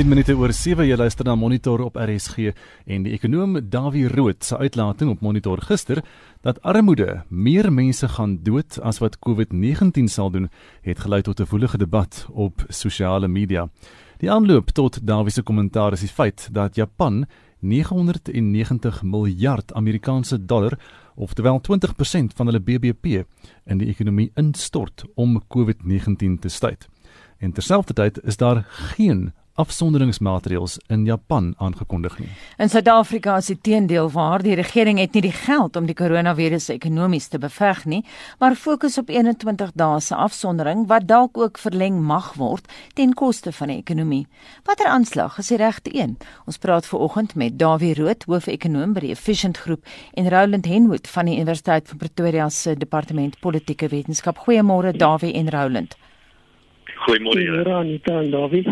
10 minute oor 7 jy luister na Monitor op RSG en die ekonom Dawie Rood se uitlating op Monitor gister dat armoede meer mense gaan dood as wat COVID-19 sal doen, het gelei tot 'n woelige debat op sosiale media. Die aanloop tot Dawie se kommentaar is die feit dat Japan 990 miljard Amerikaanse dollar, oftewel 20% van hulle BBP, in die ekonomie instort om COVID-19 te staai. En terselfdertyd is daar geen afsonderingsmaatreëls in Japan aangekondig nie. In Suid-Afrika is dit teendeel waar die regering het nie die geld om die koronavirus ekonomies te beveg nie, maar fokus op 21 dae se afsondering wat dalk ook verleng mag word ten koste van die ekonomie. Watter aanslag is die regte een? Ons praat veraloggend met Dawie Rood, hoof-ekonoom by die Efficient Groep en Roland Henwood van die Universiteit van Pretoria se Departement Politieke Wetenskap. Goeiemôre Dawie en Roland. Goeiemôre julle. Anita en Dawie.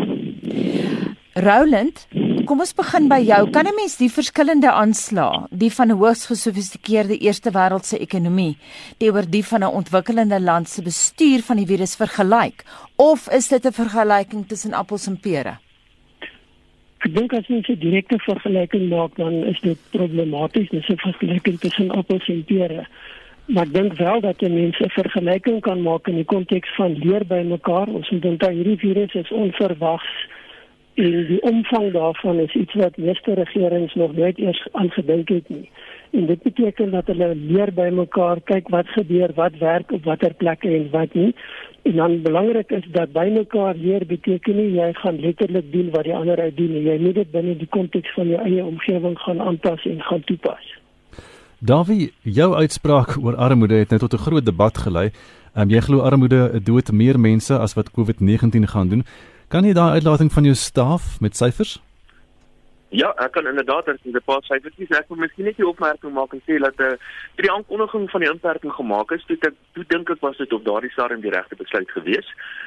Roland, kom ons begin by jou. Kan 'n mens die verskillende aanslae, die van 'n hoogs gesofistikeerde eerste wêreldse ekonomie teenoor die van 'n ontwikkelende land se bestuur van die virus vergelyk of is dit 'n vergelyking tussen appels en pere? Ek dink as mens 'n direkte vergelyking maak, dan is dit problematies, dis 'n vergelyking tussen appels en pere. Maar ek dink wel dat jy mense 'n vergelyking kan maak in die konteks van leer by mekaar. Ons moet onthou hierdie virus is onverwags en die omvang daarvan is iets wat meeste regerings nog nooit eers aangedink het nie. En dit beteken dat hulle leer by mekaar, kyk wat gebeur, wat werk op watter plekke en wat nie. En dan belangrik is dat by mekaar leer beteken nie jy gaan letterlik doen wat die ander uit doen nie. Jy moet dit binne die konteks van jou eie omgewing gaan aanpas en gaan toepas. Davie, jou uitspraak oor armoede het net tot 'n groot debat gelei. Um, jy glo armoede dood meer mense as wat COVID-19 gaan doen. Kan jy daai uitlating van jou staaf met syfers? Ja, ek kan inderdaad as jy 'n paar syfertjies ek wil miskien net 'n opmerking maak en sê dat eh uh, die aankondiging van die inperking gemaak is, toe ek toe dink ek was dit op daardie stadium die regte besluit gewees,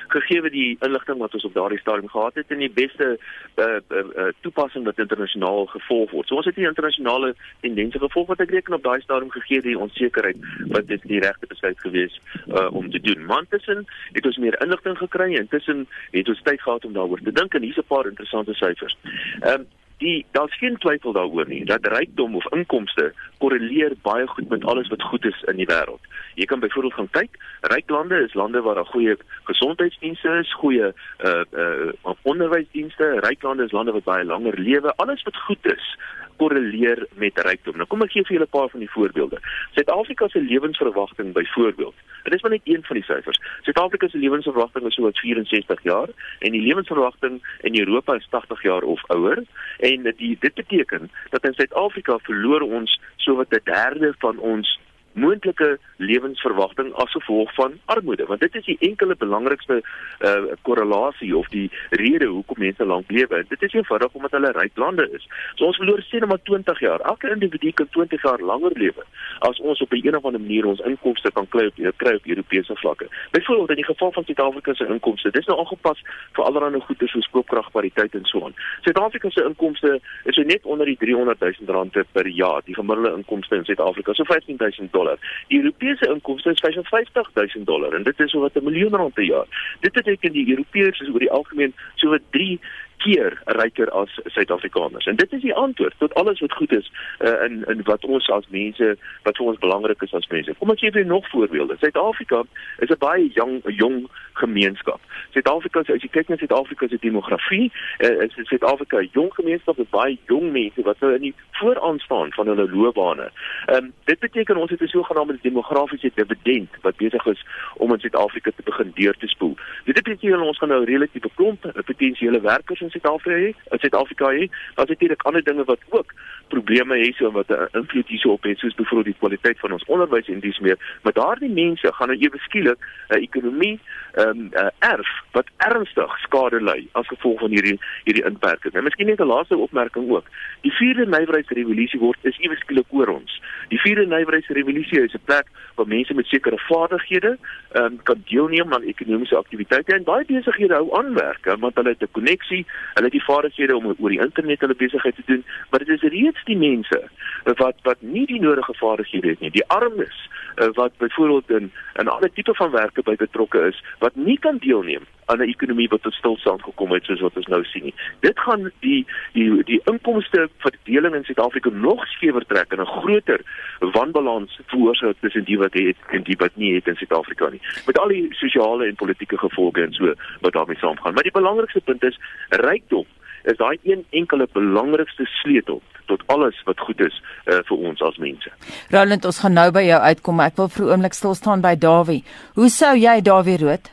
gegee die inligting wat ons op daardie stadium gehad het en die beste eh uh, uh, uh, toepassing wat internasionaal gevolg word. So ons het die internasionale tendense gevolg wat ek reken op daai stadium gegee die onsekerheid wat dit die regte besluit gewees uh, om te doen. Man tussen het ons meer inligting gekry en tussen het ons tyd gehad om daaroor te dink en hier's 'n paar interessante syfers. Ehm um, die daar's geen twyfel daaroor nie dat rykdom of inkomste korreleer baie goed met alles wat goed is in die wêreld. Jy kan byvoorbeeld gaan kyk, ryk lande is lande waar daar goeie gesondheidsdienste is, goeie uh uh onderwysdienste, ryk lande is lande wat baie langer lewe. Alles wat goed is, korreleer met rykdom. Nou kom ek gee vir julle 'n paar van die voorbeelde. Suid-Afrika se lewensverwagting byvoorbeeld. Dit is maar net een van die syfers. Suid-Afrika se lewensverwagting is so wat 64 jaar en die lewensverwagting in Europa is 80 jaar of ouer en dit dit beteken dat in Suid-Afrika verloor ons so wat 'n derde van ons moontlike lewensverwagting as gevolg van armoede want dit is die enkele belangrikste uh, korrelasie of die rede hoekom mense lank lewe. Dit is eenvoudig omdat hulle ryk lande is. So ons verloor sê net maar 20 jaar. Elke individu kan 20 jaar langer lewe as ons op 'n een of ander manier ons inkomste kan kry op kry op Europese vlakke. Byvoorbeeld in die geval van Suid-Afrika se inkomste dis nou aangepas vir allerlei goeder soos koopkragpariteit en so aan. Suid-Afrika se inkomste is so net onder die 300 000 rand per jaar die gemiddelde inkomste in Suid-Afrika so 15 000 dollar. Die Europese inkomste is 55 000 dollar en dit is so wat 'n miljoen rand per jaar. Dit beteken die Europeërs is oor die algemeen so wat 3 keer ryker as Suid-Afrikaners. En dit is die antwoord tot alles wat goed is uh, in in wat ons as mense wat vir ons belangrik is as mense. Kom ek gee vir nog voorbeelde. Suid-Afrika is 'n baie jong jong gemeenskap. Suid-Afrika as jy kyk na Suid-Afrika se demografie, uh, is Suid-Afrika 'n jong gemeenskap met baie jong mense wat nou in die vooraan staan van hulle loopbane. Ehm um, dit beteken ons het 'n sogenaamde demografiese dividend wat besig is om in Suid-Afrika te begin deur te spoel. Dit beteken ons gaan nou relatief beklomp potensiële werkers in Suid-Afrika hê, in Suid-Afrika hê. Daar's natuurlik ander dinge wat ook probleme het so wat 'n invloed hierop het soos byvoorbeeld die kwaliteit van ons onderwys en dis meer. Maar daardie mense gaan nou ewe skielik 'n uh, ekonomie ehm um, uh, erf wat ernstig skade ly as gevolg van hierdie hierdie inperking. En miskien net 'n laaste opmerking ook. Die vierde nywerheidsrevolusie word is ewe skielik oor ons. Die vierde nywerheidsrevolusie is 'n plek waar mense met sekere vaardighede ehm um, kan deelneem aan ekonomiese aktiwiteite en baie besighede hou aan werk want hulle het 'n koneksie, hulle het die vaardighede om oor die internet hulle besigheid te doen, maar dit is reeds die mense wat wat nie die nodige vaardighede het nie. Die armes wat byvoorbeeld in 'n ander tipe van werke by betrokke is wat nie kan deelneem aan 'n ekonomie wat tot stilstand gekom het soos wat ons nou sien nie. Dit gaan die die die inkomste verdeling in Suid-Afrika nog skewer trek en 'n groter wanbalans veroorsaak tussen die wat het en die wat nie het in Suid-Afrika nie. Met al die sosiale en politieke gevolge en so wat daarmee saamgaan. Maar die belangrikste punt is rykdom is daai een enkele belangrikste sleutel tot alles wat goed is uh, vir ons as mense. Roland, ons gaan nou by jou uitkom, maar ek wil vir 'n oomblik stil staan by Dawie. Hoe sou jy Dawie Rood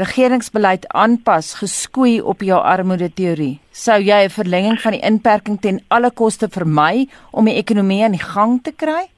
regeringsbeleid aanpas geskoei op jou armoede teorie? Sou jy 'n verlenging van die inperking ten alle koste vermy om die ekonomie aan die gang te kry?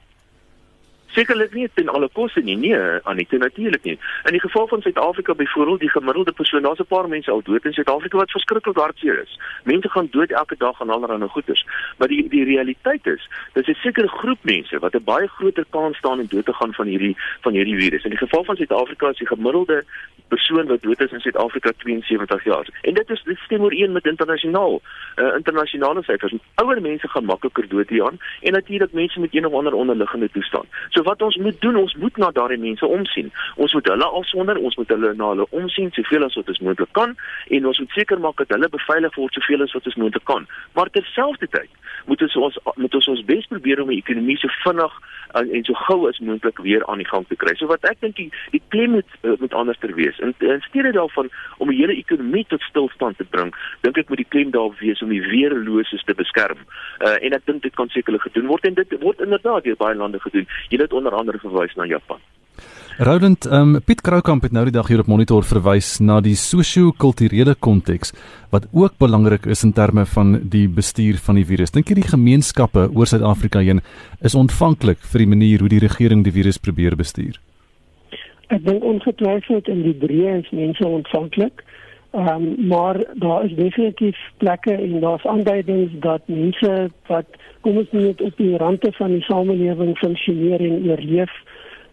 Sekerlik nie ten alle koste nie. Nee, Anita natuurlik nie. In die geval van Suid-Afrika byvoorbeeld, die gemiddelde persoon, daar's 'n paar mense al dood in Suid-Afrika wat verskriklik hartseer is. Mense gaan dood elke dag aan allerlei goeters. Maar die die realiteit is, dis 'n sekere groep mense wat 'n baie groter kans staan om dood te gaan van hierdie van hierdie virus. In die geval van Suid-Afrika is die gemiddelde persoon wat dood is in Suid-Afrika 72 jaar. En dit is dit stem ooreen met internasionaal uh, internasionale syfers. Ouer mense gaan makliker dood hieraan en natuurlik mense met een of ander onderliggende toestand. So wat ons moet doen, ons moet na daardie mense omsien. Ons moet hulle afsonder, ons moet hulle na hulle omsien soveel as wat ons moontlik kan en ons moet seker maak dat hulle beveilig word soveel as wat ons moontlik kan. Maar terselfdertyd moet ons ons moet ons ons bes probeer om die ekonomie so vinnig en, en so gou as moontlik weer aan die gang te kry. So wat ek dink die, die klem moet uh, moet anders ter wees. In, in steede daarvan om die hele ekonomie tot stilstand te bring, dink ek moet die klem daar wees om die weerloses te beskerm. Uh, en ek dink dit kan sekerlik gedoen word en dit word inderdaad deur baie lande gedoen. Jy het onder andere verwys na Japan. Roland, um, Piet Kroukamp het nou die dag hier op monitor verwys na die sosio-kulturele konteks wat ook belangrik is in terme van die bestuur van die virus. Dink jy die gemeenskappe oor Suid-Afrika heen is ontvanklik vir die manier hoe die regering die virus probeer bestuur? Ek dink ongetwyfeld in die breë is mense ontvanklik. Ehm um, maar daar is definitief plekke en daar's aanduidings dat mense wat kom ons net op die rande van die samelewing funksioneer en oorleef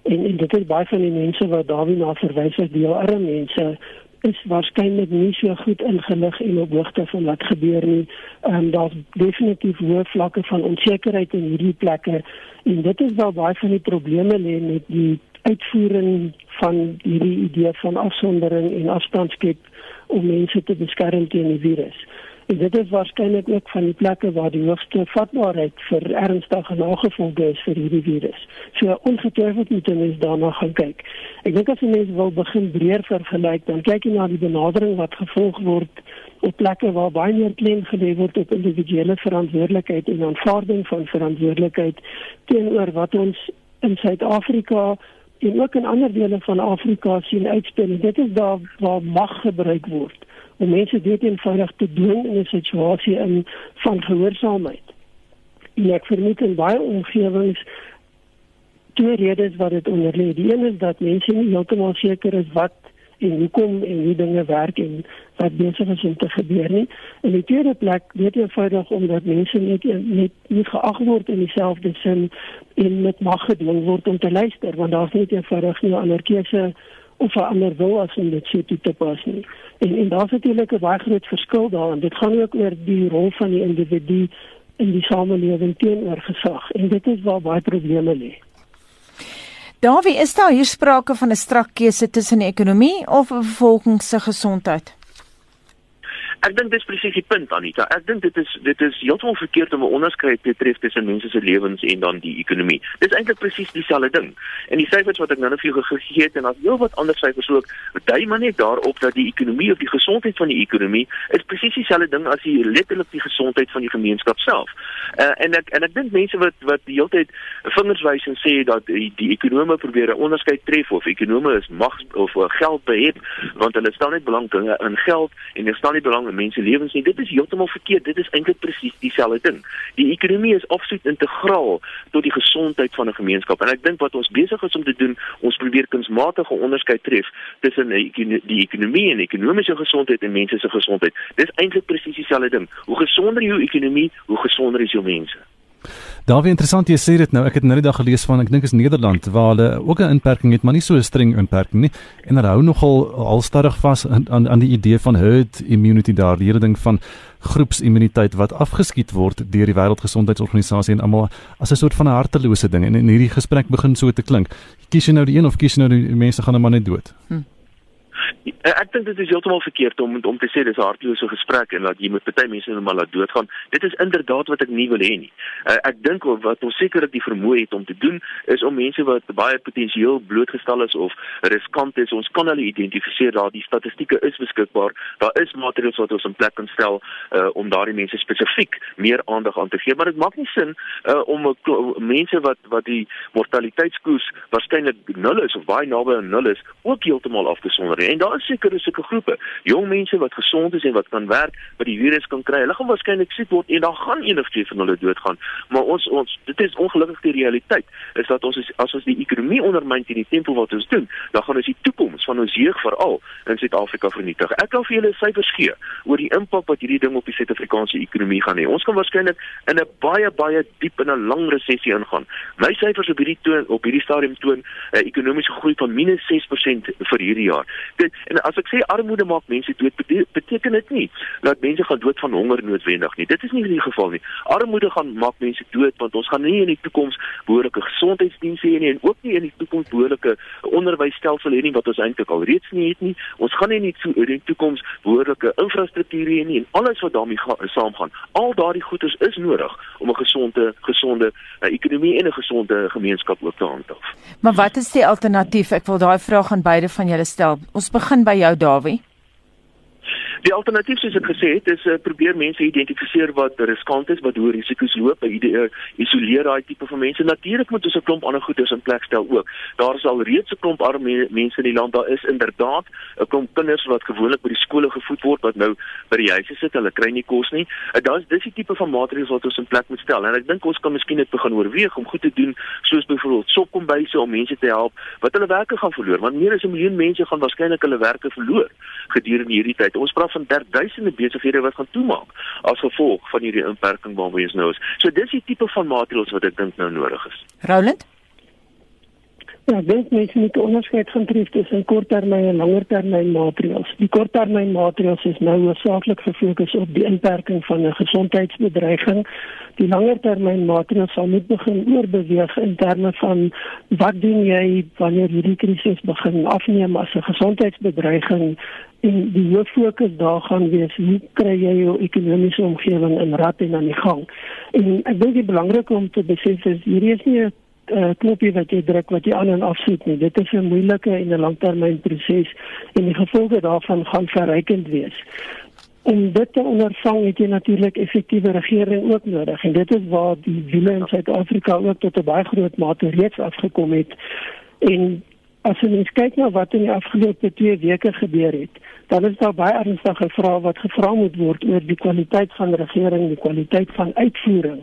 en, en dit is baie van die mense wat Dawie na verwys het, die arme mense is waarskynlik nie so goed ingelig en op hoogte van wat gebeur nie. Ehm um, daar's definitief hoë vlakke van onsekerheid in hierdie plekke en dit is waar baie van die probleme lê met die uitvoering van hierdie idee van afsondering en afstandskep om mense te beskerm teen die virus. En dit is waarskynlik ook van die plekke waar die hoogste vatbaarheid vir ernstige nagevolge is vir hierdie virus. So ongetwyfeld moet ons daarna gaan kyk. Ek dink as jy mense wil begin breër vergelyk, dan kyk jy na die benadering wat gevolg word op plekke waar baie meer klem gelê word op individuele verantwoordelikheid en aanvaarding van verantwoordelikheid teenoor wat ons in Suid-Afrika en ook in ander dele van Afrika sien uitspel. Dit is daar waar mag gebruik word om mense dit eenvoudig te doen in 'n situasie in van gehoorsaamheid. En ek vermoed in baie omgewings twee redes wat dit onder lê. Die een is dat mense nie heeltemal seker is wat en hoekom en hoe dinge werk en wat besig is om te gebeur nie. En die tweede plek weet eenvoudig omdat mense net net nie geag word in dieselfde sin en met mag gedwing word om te luister want daar's net eenvoudig nie 'n ander keuse of 'n ander wil as om dit so toe te pas nie. En en daar's natuurlik 'n baie groot verskil daarin. Dit gaan ook oor die rol van die individu in die samelewing teenoor gesag en dit is waar baie probleme lê. Davie, is daar hier sprake van 'n strak keuse tussen die ekonomie of 'n bevolking se gesondheid? Ek dink dis presies die punt Anita. Ek dink dit is dit is heeltemal verkeerd om 'n onderskeid te tref tussen mense se lewens en dan die ekonomie. Dis eintlik presies dieselfde ding. En die syfers wat ek nou net vir jou gegee het en as heel wat ander syfers ook, dui maar net daarop dat die ekonomie of die gesondheid van die ekonomie is presies dieselfde ding as die letterlik die gesondheid van die gemeenskap self. Uh, en ek en ek dink mense wat wat die hele tyd vingers wys en sê dat die, die ekonome probeer 'n onderskeid tref of ekonome is mag of geld beheer want hulle staan net belang in geld en hulle staan nie belang in mense lewens nie. Dit is heeltemal verkeerd. Dit is eintlik presies dieselfde ding. Die ekonomie is absoluut integraal tot die gesondheid van 'n gemeenskap. En ek dink wat ons besig is om te doen, ons probeer kunsmatige onderskeid tref tussen die ekonomie en ekonomiese gesondheid en mense se gesondheid. Dis eintlik presies dieselfde ding. Hoe gesonder jou ekonomie, hoe gesonder is jou mense. Daar wie interessant jy sê dit nou. Ek het nou die dag gelees van ek dink is Nederland waar hulle ook 'n inperking het, maar nie so 'n streng inperking nie. En hulle hou nogal alstadig vas aan, aan aan die idee van herd immunity daar, die hele ding van groepsimmuniteit wat afgeskiet word deur die Wêreldgesondheidsorganisasie en almal as 'n soort van 'n hartelose ding. En in hierdie gesprek begin so te klink. Kies jy nou die een of kies jy nou die mense gaan nou maar net dood? Hm. Eh, ek dink dit is heeltemal verkeerd om om te sê dis 'n hartlose gesprek en dat jy met party mense net maar laat doodgaan. Dit is inderdaad wat ek nie wil hê nie. Uh, ek dink wat ons sekerlik die vermoë het om te doen is om mense wat baie potensieel blootgestel is of riskant is, ons kan hulle identifiseer. Daar die statistieke is beskikbaar. Daar is maatreëls wat ons in plek kan stel uh, om daardie mense spesifiek meer aandag aan te gee, maar dit maak nie sin uh, om mense wat wat die mortaliteitskoers waarskynlik nul is of baie naby aan nul is, ook heeltemal af te sonder. En daar is seker sulke groepe, jong mense wat gesond is en wat kan werk, wat die virus kan kry. Hulle gaan waarskynlik siek word en dan gaan enigiets van hulle doodgaan. Maar ons ons dit is ongelukkig die realiteit is dat ons is, as ons die ekonomie ondermyn teen die tempo wat ons doen, dan gaan ons die toekoms van ons jeug veral in Suid-Afrika vernietig. Ek kan vir julle syfers gee oor die impak wat hierdie ding op die Suid-Afrikaanse ekonomie gaan hê. Ons gaan waarskynlik in 'n baie baie diep in 'n lang resessie ingaan. My syfers op hierdie toon op hierdie stadium toon 'n uh, ekonomiese groei van minus 6% vir hierdie jaar. Dit en as ek sê armoede maak mense dood, beteken dit nie dat mense gaan dood van honger noodwendig nie. Dit is nie die geval nie. Armoede gaan maak mense dood want ons gaan nie in die toekoms behoorlike gesondheidsdienste hê nie en ook nie in die toekoms behoorlike onderwysstelsel hê nie wat ons eintlik al reeds nie het nie. Ons gaan nie in die toekoms behoorlike infrastruktuur hê nie en alles wat daarmee saamgaan. Al daardie goederes is nodig om 'n gesonde gesonde uh, ekonomie en 'n gesonde gemeenskap ook te handhaaf. Maar wat is die alternatief? Ek wil daai vraag aan beide van julle stel. Ons begin by jou Dawie. Die alternatief soos ek gesê het is uh, probeer mense identifiseer wat riskant is, wat hoë risiko's loop, by uh, isoleer daai tipe van mense. Natuurlik moet ons 'n klomp ander goedes in plek stel ook. Daar is al reeds 'n klomp arme mense in die land. Daar is inderdaad 'n klomp kinders wat gewoonlik by die skole gevoed word wat nou by die huise sit. Hulle kry nie kos nie. Uh, eh, Daar's dis die tipe van maatreëls wat ons in plek moet stel. En ek dink ons kan miskien net begin oorweeg om goed te doen soos byvoorbeeld sopkombyse om mense te help wat hulle werke gaan verloor. Want meer as 'n miljoen mense gaan waarskynlik hulle werke verloor gedurende hierdie tyd. Ons praat van duisende besighede wat gaan toemaak as gevolg van hierdie inperking waarby ons nou is. So dis die tipe van maatreëls wat ek dink nou nodig is. Roland Ja, dit moet met onderskeid van tref tussen korttermyn en langertermyn maatreëls. Die korttermyn maatreëls is nou hoofsaaklik gefokus op die inperking van 'n gesondheidsbedreiging. Die langertermyn maatreëls sal moet begin oorbeweeg in terme van wat doen jy wanneer hierdie krisis begin afneem as 'n gesondheidsbedreiging en die hoof fokus daar gaan wees hoe kry jy jou ekonomiese omgewing in rad en aan die gang. En ek dink dit is belangrik om te besef is hierdie is nie 'n uh, knoppie wat jy druk wat jy aan en afsit nie. Dit is 'n moeilike en 'n langtermynproses en die gevolge daarvan gaan verrykend wees. Om dit te ondervang het jy natuurlik effektiewe regering ook nodig en dit is waar die wiele in Suid-Afrika ook tot 'n baie groot mate reeds afgekom het. En as jy mens kyk na wat in die afgelope 2 weke gebeur het, dan is daar baie ernstige vrae wat gevra moet word oor die kwaliteit van regering, die kwaliteit van uitvoering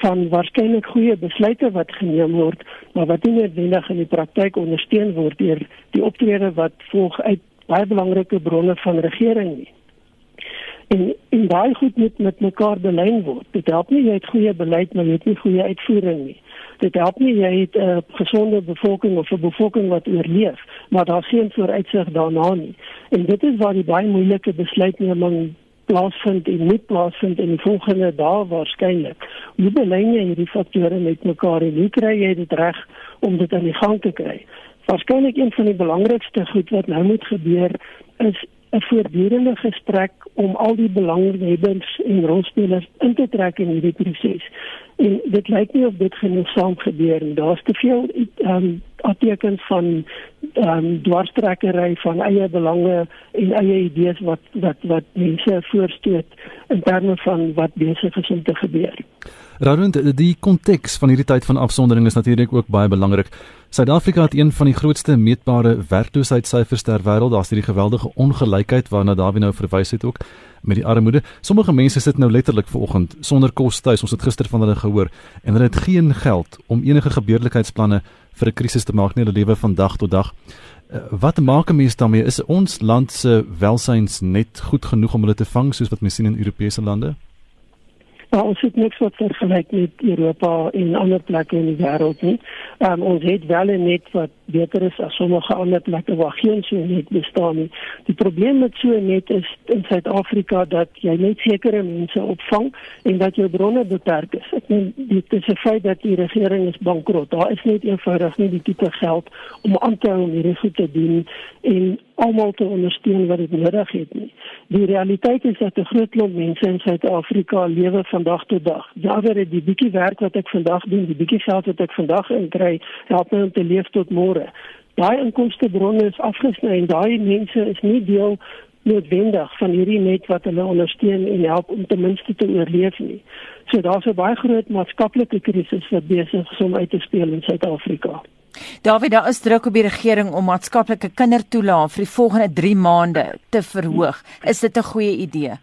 van waarskynlik goeie besluite wat geneem word, maar wat nie noodwendig in die praktyk ondersteun word deur die optrede wat volg uit baie belangrike bronne van regering nie. En en daai goed moet met mekaar belyn word. Dit help nie jy het goeie beleid maar jy het nie goeie uitvoering nie. Dit help nie jy het 'n uh, gesonde bevolking of 'n bevolking wat oorleef, maar daar geen vooruitsig daarna nie. En dit is waar die baie moeilike besluitneming plaasvind en moet plaasvind in die volgende dae waarskynlik. Hoe belyn jy hierdie faktore met mekaar en hoe kry jy dit reg om dit aan die gang te kry? Waarskynlik een van die belangrikste goed wat nou moet gebeur is 'n voortdurende gesprek om al die belanghebbers en rolspelers in te trek in hierdie proses. En dit lyk nie of dit genoegsaam gebeur nie. Daar's te veel ehm um, atekens van ehm um, dwarstrekkery van eie belange en eie idees wat wat wat mense voorstoot in terme van wat besig is om te gebeur. Rond die konteks van hierdie tyd van afsondering is natuurlik ook baie belangrik. Suid-Afrika het een van die grootste meetbare werkloosheidssyfers ter wêreld. Daar's hierdie geweldige ongelykheid waarna Dawie nou verwys het ook met die armoede. Sommige mense sit nou letterlik vanoggend sonder kos tuis. Ons het gister van hulle gehoor en hulle het geen geld om enige gebeurlikheidsplanne vir 'n krisis te maak nie. Hulle lewe van dag tot dag. Eh, wat maak 'n mens daarmee? Is ons land se welsyns net goed genoeg om hulle te vang soos wat mens sien in Europese lande? Nou, ons het niks wat vergelyk met Europa en ander plekke in die wêreld nie. Um, ons het wel 'n net wat beter is as sommige ander plekke waar geen so net bestaan nie. Die probleem met so net is in Suid-Afrika dat jy net sekere mense opvang en dat jou bronne beperk is. Ek meen dit is 'n feit dat die regering is bankrot. Daar is net eenvoudig nie die tipe geld om aan te hou om hierdie goed te doen en almal te ondersteun wat dit nodig het nie. Die realiteit is dat 'n groot klomp mense in Suid-Afrika lewe van dag tot dag. Ja, weer die bietjie werk wat ek vandag doen, die bietjie geld wat ek vandag inkry, help my om te leef tot môre. Daai inkomstebronne is afgesny en daai mense is nie deel noodwendig van hierdie net wat hulle ondersteun en help om ten minste te oorleef nie. So daar's 'n baie groot maatskaplike krisis wat besig is om uit te speel in Suid-Afrika. David, daar is druk op die regering om maatskaplike kindertoelaag vir die volgende 3 maande te verhoog. Is dit 'n goeie idee?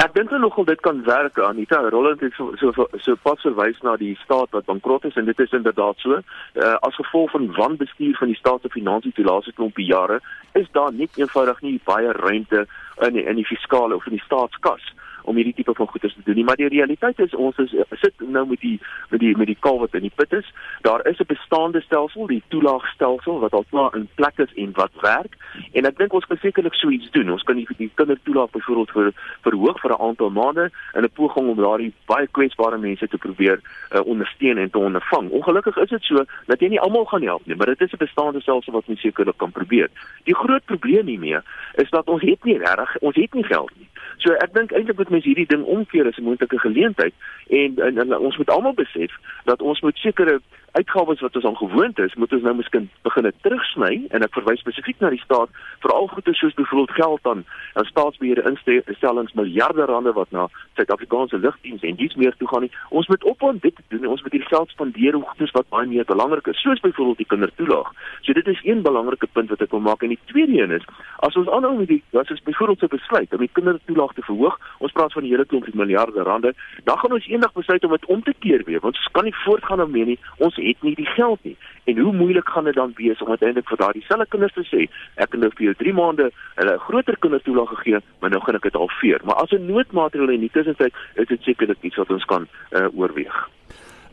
Ek dink nogal dit kan werk Anita Roland het so so so pas verwys na die staat wat bankrot is en dit is inderdaad so. Uh, as gevolg van wanbestuur van die staat se finansies die laaste klompie jare is daar net eenvoudig nie baie ruimte in die, in die fiskale of in die staatskas om hierdie tipe van goederes te doen nie. Maar die realiteit is ons is sit nou met die met die met die kal wat in die put is daar is 'n bestaande stelsel die toelaagstelsel wat al klaar in plek is en wat werk. En ek dink ons kan sekerlik so iets doen. Ons kan die, die kindertoelaag byvoorbeeld vir verhoog vir 'n aantal maande in 'n poging om daardie baie kwesbare mense te probeer uh, ondersteun en te ondervang ongelukkig is dit so dat jy nie almal gaan help nie maar dit is 'n bestaande stelsel wat ons sekerlik kan probeer. Die groot probleem hiermee is dat ons het nie reg ons het nie geld nie. So ek dink eintlik moet mens hierdie ding omkeer as 'n moontlike geleentheid en, en, en ons moet almal besef dat ons moet sekere uitgawes wat ons aan gewoond is, moet ons nou miskien begin terugsny en ek verwys spesifiek na die staat veral goede soos byvoorbeeld geld aan aan staatsbeheerde instellings miljarde rande wat na Suid-Afrikaanse lugdiens en dies meer toe gaan nie. Ons moet ophou dit te doen. Ons moet hierdie geld spandeer op goedes wat baie meer belangrik is, soos byvoorbeeld die kindertoelaag. So dit is een belangrike punt wat ek wil maak en die tweede een is as ons aanhou met die as ons byvoorbeeld se besluit om die kindertoelaag te verhoog, ons praat van 'n hele klomp miljarde rande, dan gaan ons eendag besluit om dit om te keer weer, want ons kan nie voortgaan daarmee nie. Ons het nie die geld nie. En hoe moeilik gaan dit dan wees om uiteindelik vir daardie selfe kinders te sê, ek het nou vir jou 3 maande hulle 'n groter kindertoelaag gegee, maar nou gaan ek dit halveer. Maar as 'n noodmaatreël in die tussentyd is dit sekerlik iets wat ons kan uh, oorweeg.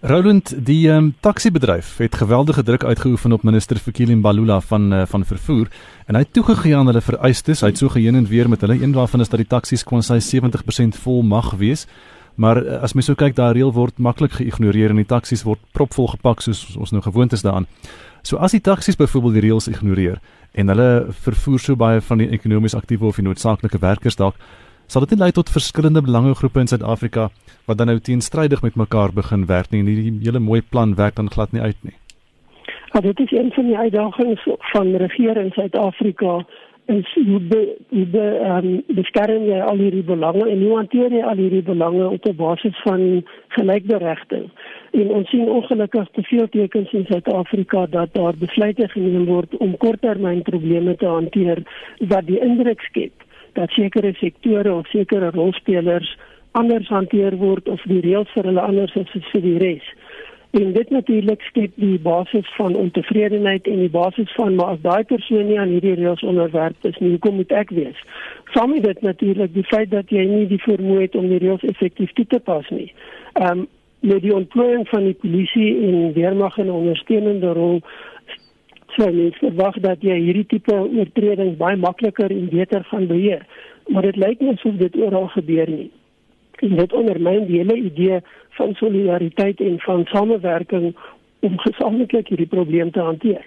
Roland, die um, taxi-bedryf het geweldige druk uitgeoefen op minister Fikile Mbalula van uh, van vervoer en hy het toegegee aan hulle vereistes. Hy het so geheen en weer met hulle een daarvan is dat die taksies kon sy 70% vol mag wees. Maar eh, as mens so kyk, daai reël word maklik geïgnoreer en die taksies word propvol gepak soos ons nou gewoond is daaraan. So as die taksies byvoorbeeld die reëls ignoreer en hulle vervoer so baie van die ekonomies aktiewe of die noodsaaklike werkers dalk, sal dit lei tot verskillende belangegroepe in Suid-Afrika wat dan nou teenstrydig met mekaar begin werk nie en hierdie hele mooi plan werk dan glad nie uit nie. Ja, dit is een van die uitdagings van regering in Suid-Afrika is hoe be, hoe be, um, beskerm jy al hierdie belange en hoe hanteer jy al hierdie belange op 'n basis van gelykberigting en ons sien ongelukkig te veel tekens in Suid-Afrika dat daar besluite geneem word om korttermynprobleme te hanteer wat die indruk skep dat sekere sektore of sekere rolspelers anders hanteer word of die reëls vir hulle anders is as vir die res. En dit natuurlik skep die basis van ontevredenheid en die basis van maar as daai persoon nie aan hierdie reëls onderwerp is nie, hoekom moet ek wees? Saam met dit natuurlik die feit dat jy nie die vermoë het om die reëls effektief toe te pas nie. Ehm um, met die ontplooiing van die polisie en weermag in 'n ondersteunende rol sou mens verwag dat jy hierdie tipe oortredings baie makliker en beter gaan beheer. Maar dit lyk nie asof dit oral gebeur nie. En dit ondermyn die hele idee van solidariteit en van samewerking om gesamentlik hierdie probleem te hanteer.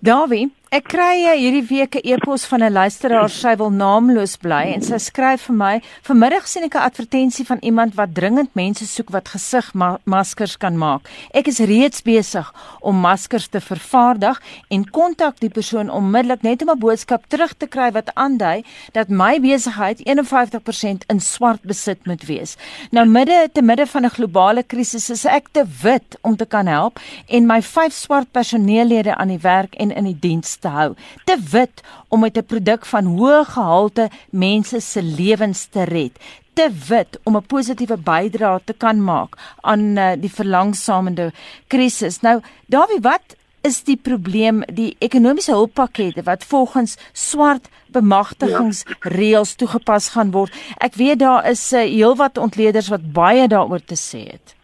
Dawie, Ek kry hierdie week 'n e-pos van 'n luisteraar, sy wil naamloos bly en sy skryf vir my: "Vanmiddag sien ek 'n advertensie van iemand wat dringend mense soek wat gesigmaskers kan maak. Ek is reeds besig om maskers te vervaardig en kontak die persoon onmiddellik net om 'n boodskap terug te kry wat aandui dat my besigheid 51% in swart besit moet wees. Nou midde te midde van 'n globale krisis is ek te wit om te kan help en my vyf swart personeellede aan die werk en in die diens te hou. Te wit om met 'n produk van hoë gehalte mense se lewens te red. Te wit om 'n positiewe bydrae te kan maak aan uh, die verlangsamende krisis. Nou, Dawie, wat is die probleem die ekonomiese hulppakkette wat volgens swart bemagtigingsreëls toegepas gaan word. Ek weet daar is uh, heelwat ontleeders wat baie daaroor te sê het.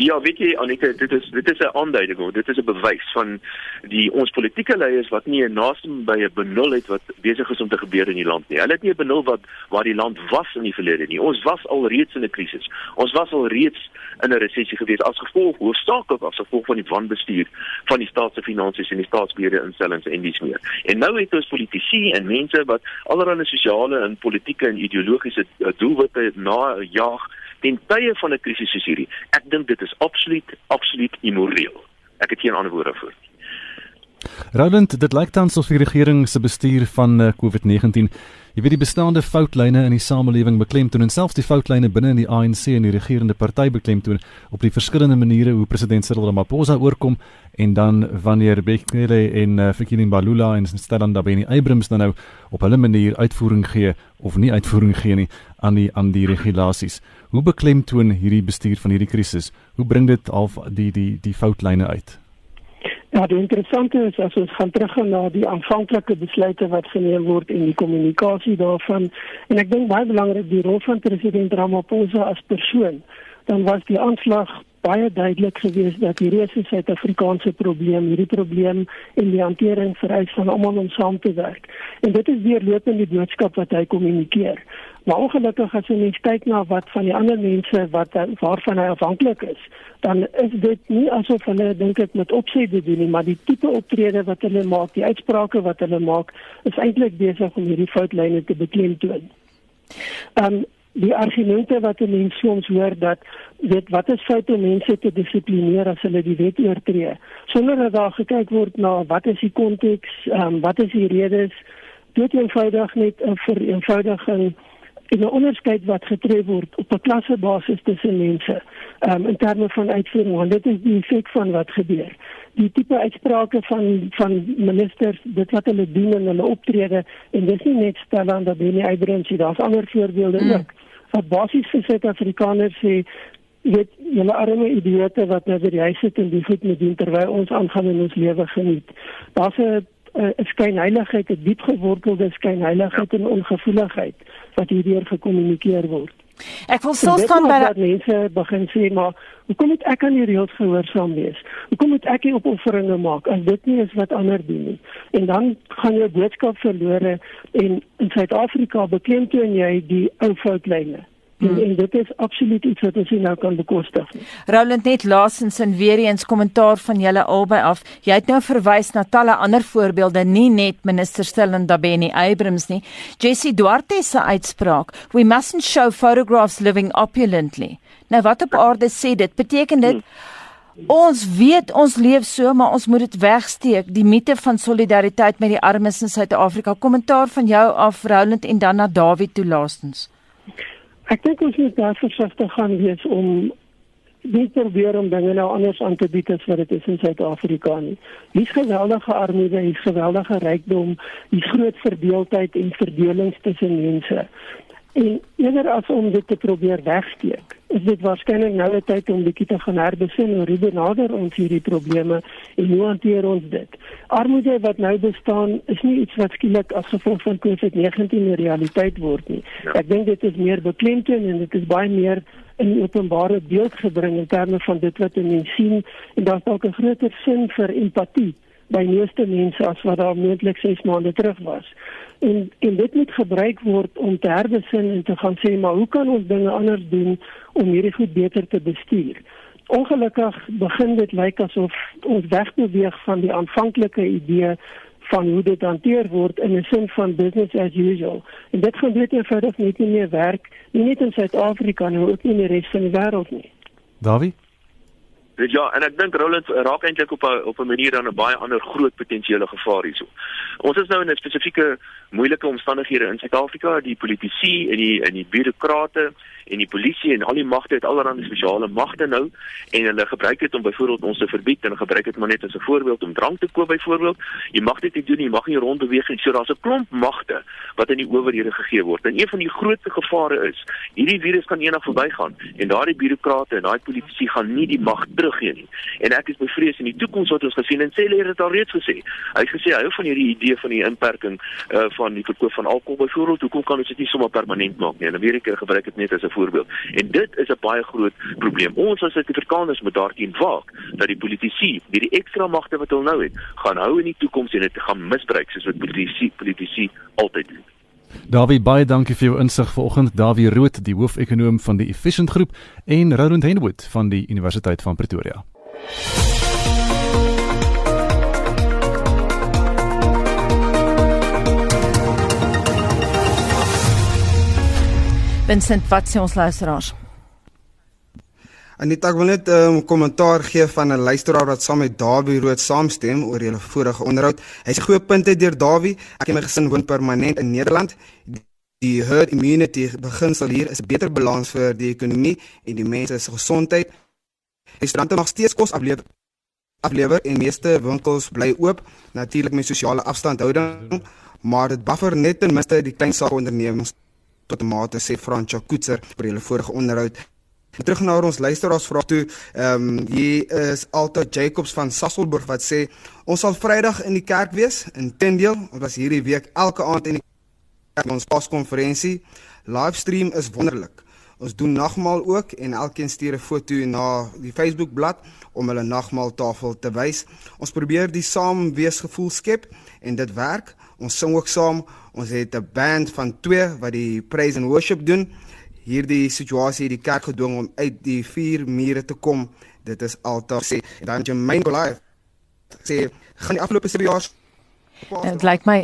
Ja, weet jy Anita, dit is dit is 'n aanduiding, dit is 'n bewys van die ons politieke leiers wat nie 'n naaste by 'n benul het wat besig is om te gebeur in die land nie. Hulle het nie 'n benul wat waar die land was in die verlede nie. Ons was al reeds in 'n krisis. Ons was al reeds in 'n resessie gewees as gevolg hoofsaaklik as gevolg van die wanbestuur van die staat se finansies en die staatsbeheerde instellings en dies meer. En nou het ons politici en mense wat allerlei sosiale en politieke en ideologiese doelwitte najag ten tye van 'n krisis soos hierdie. Ek dink dit is absoluut absoluut immoreel. Ek het geen ander woorde vir. Roland, dit lyk tans of die regering se bestuur van uh, COVID-19 Jy weet die bestaande foutlyne in die samelewing beklemtoon en selfs die foutlyne binne in die ANC en die regerende party beklemtoon op die verskillende maniere hoe president Cyril Ramaphosa oorkom en dan wanneer Bekele en uh, Fikile Mbalula en Stellan Dabeni Abrams dan nou op hulle manier uitvoering gee of nie uitvoering gee nie aan die aan die regulasies. Hoe beklemtoon hierdie bestuur van hierdie krisis? Hoe bring dit al die die die foutlyne uit? Ja, die interessante is as ons gaan teruggaan na die aanvanklike besluite wat geneem word en die kommunikasie daarvan en ek dink baie belangrik die rol van president Ramaphosa as persoon, dan was die aanslag baie duidelik geweest dat hierdie is 'n Suid-Afrikaanse probleem, hierdie probleem en die hantering vereis van almal om saam te werk. En dit is weer lopend die boodskap wat hy kommunikeer. Maar ongelukkig as jy net kyk na wat van die ander mense wat waarvan hy afhanklik is, dan is dit nie asof hulle dink ek met opset doen nie, maar die tipe optrede wat hulle maak, die uitsprake wat hulle maak, is eintlik besig om hierdie foutlyne te beklemtoon. Ehm um, die argumente wat mense soms hoor dat weet wat is foute mense te dissiplineer as hulle die wet oortree sonder dat daar gekyk word na wat is die konteks, um, wat is die redes, dit eenvoudig net 'n vereenvoudiging en 'n onderskeid wat getref word op 'n klassebasis tussen mense um, in terme van uitvoering want dit is die effek van wat gebeur. Die tipe uitsprake van van ministers dit wat hulle doen en hulle optrede en dis nie net stel aan dat Benny Abrams hier daar's ander voorbeelde mm. ook wat basies vir Suid-Afrikaners sê weet julle arme idioote wat nou by die huis sit en die goed moet doen terwyl ons aangaan in ons lewe geniet. Daar's 'n 'n skynheiligheid, 'n diep gewortelde skynheiligheid en ongevoeligheid wat hierdeur gekommunikeer word. Ek wil sou staan by dat mense begin sê maar hoekom moet ek aan die reëls gehoorsaam wees? Hoekom moet ek nie opofferinge maak as dit nie is wat ander doen nie? En dan gaan jou boodskap verlore en in Suid-Afrika beklemtoon jy die ou foutlyne. En, en dit is absoluut iets wat ons nou kan bekostig. Roland net laasens en weer eens kommentaar van julle albei af. Jy het nou verwys na talle ander voorbeelde, nie net minister Stellan Dabeni Abrams nie. Jessie Duarte se uitspraak, "We mustn't show photographs living opulently." Nou wat op aarde sê dit? Beteken dit Ons weet ons leef so, maar ons moet dit wegsteek. Die mite van solidariteit met die armes in Suid-Afrika. Kommentaar van jou af Roland en dan na David toelaastens. Ek dink ons moet daar versigtig gaan wees om nie probeer om dinge nou anders aan te bied as wat dit is in Suid-Afrika nie. Hier's geweldige armoede, hier's geweldige rykdom, hier's groot verdeeldheid en verdelings tussen mense. En eerder as om dit te probeer wegsteek, is dit waarskynlik nou 'n tyd om bietjie te gaan herbesin oor hoe benader ons hierdie probleme en hoe hanteer ons dit. Armoede wat nou bestaan, is nie iets wat skielik as gevolg van COVID-19 'n realiteit word nie. Ja. Ek dink dit is meer beklemtoon en dit is baie meer in openbare beeld gebring in terme van dit wat mense sien en daar's dalk 'n groter sin vir empatie by meeste mense as wat daar moontlik 6 maande terug was en en dit moet gebruik word om te herbesin en te gaan sê maar hoe kan ons dinge anders doen om hierdie goed beter te bestuur. Ongelukkig begin dit lyk asof ons wegbeweeg van die aanvanklike idee van hoe dit hanteer word in 'n sin van business as usual. En dit gaan baie eenvoudig net nie meer werk nie net in Suid-Afrika nie, maar ook in die res van die wêreld nie. Dawie Dit ja, en ek dink Roland raak eintlik op 'n op 'n manier dan 'n baie ander groot potensiële gevaar hierso. Ons is nou in 'n spesifieke moeilike omstandighede in Suid-Afrika, die politici en die en die bureaukrate en die polisie en al die magte het allerlei spesiale magte nou en hulle gebruik dit om byvoorbeeld ons te verbied en gebruik dit maar net as 'n voorbeeld om drank te koop byvoorbeeld. Jy mag dit nie doen nie, jy mag nie rondbeweeg nie. So daar's 'n klomp magte wat aan die owerhede gegee word. En een van die grootste gevare is hierdie virus kan eendag verbygaan en daardie bureaukrate en daai politici gaan nie die mag teruggee nie. En ek is bevrees in die toekoms wat ons gesien en sê hulle het al reeds gesê. Hy het gesê hy hou van hierdie idee van die inperking uh, van die verkoop van alkohol byvoorbeeld. Hoekom kan ons dit nie sommer permanent maak nie? In Amerika gebruik dit net as 'n byvoorbeeld. En dit is 'n baie groot probleem. Ons as Suid-Afrikaners moet daarteen waak dat die politici, die, die ekstra magte wat hulle nou het, gaan hou in die toekoms en dit gaan misbruik soos wat politici politici altyd doen. Davie baie dankie vir jou insig vanoggend. Davie Rood, die hoofekonoom van die Efficient Groep en Roland Henwood van die Universiteit van Pretoria. Vincent, wat sê ons luisteraars? Anita, ek wil net 'n um, kommentaar gee van 'n luisteraar wat saam met Dawie Rood saamstem oor julle vorige onderhoud. Hy sê goeie punte deur Dawie. Ek en my gesin woon permanent in Nederland. Die herd immunity beginsel hier is 'n beter balans vir die ekonomie en die mense se gesondheid. Restaurante mag steeds kos aflewer aflewer en meeste winkels bly oop, natuurlik met sosiale afstandhouding, maar dit buffer net ten minste die klein saakondernemings tot 'n mate sê Francha Koetser oor julle vorige onderhoud. Terug na ons luisteraars vra toe, ehm um, hier is Alta Jacobs van Sasselburg wat sê ons sal Vrydag in die kerk wees. Intendeel, ons was hierdie week elke aand in die kerk ons paskonferensie. Livestream is wonderlik. Ons doen nagmaal ook en elkeen stuur 'n foto na die Facebook bladsy om hulle nagmaaltafel te wys. Ons probeer die saam wees gevoel skep en dit werk. Ons sing ook saam. Ons het 'n band van 2 wat die praise and worship doen hierdie situasie die kerk gedwing om uit die vier mure te kom. Dit is altyd sê dan myn belief. Sê gaan die afgelope 7 jaar Dit lyk my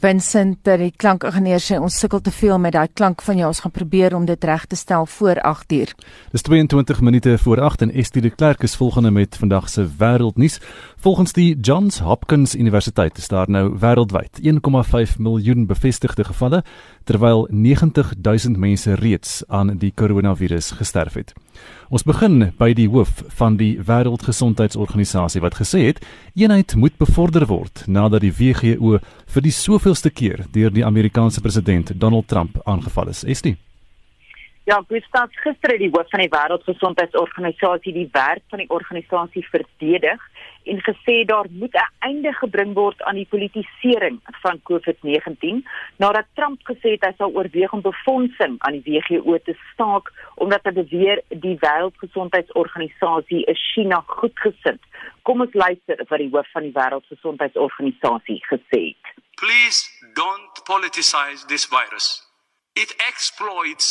Vincent dat die klankingenieur sê ons sukkel te veel met daai klank van jou. Ons gaan probeer om dit reg te stel voor 8uur. Dis 22 minute voor 8 en Estie de Klerk is volgende met vandag se wêreldnuus. Volgens die Johns Hopkins Universiteit is daar nou wêreldwyd 1,5 miljoen bevestigde gevalle terwyl 90 000 mense reeds aan die koronavirus gesterf het. Ons begin by die hoof van die Wêreldgesondheidsorganisasie wat gesê het eenheid moet bevorder word nadat die WHO vir die soveelste keer deur die Amerikaanse president Donald Trump aangeval is. Estie Ja, Gustav, gister het die hoof van die Wêreldgesondheidsorganisasie die werk van die organisasie verdedig en gesê daar moet 'n einde gebring word aan die politisering van COVID-19 nadat Trump gesê het hy sal oorweeg om befondsing aan die WHO te staak omdat hy beweer die Wêreldgesondheidsorganisasie is China goedgesind. Kom ons luister wat die hoof van die Wêreldgesondheidsorganisasie gesê het. Please don't politicize this virus. It exploits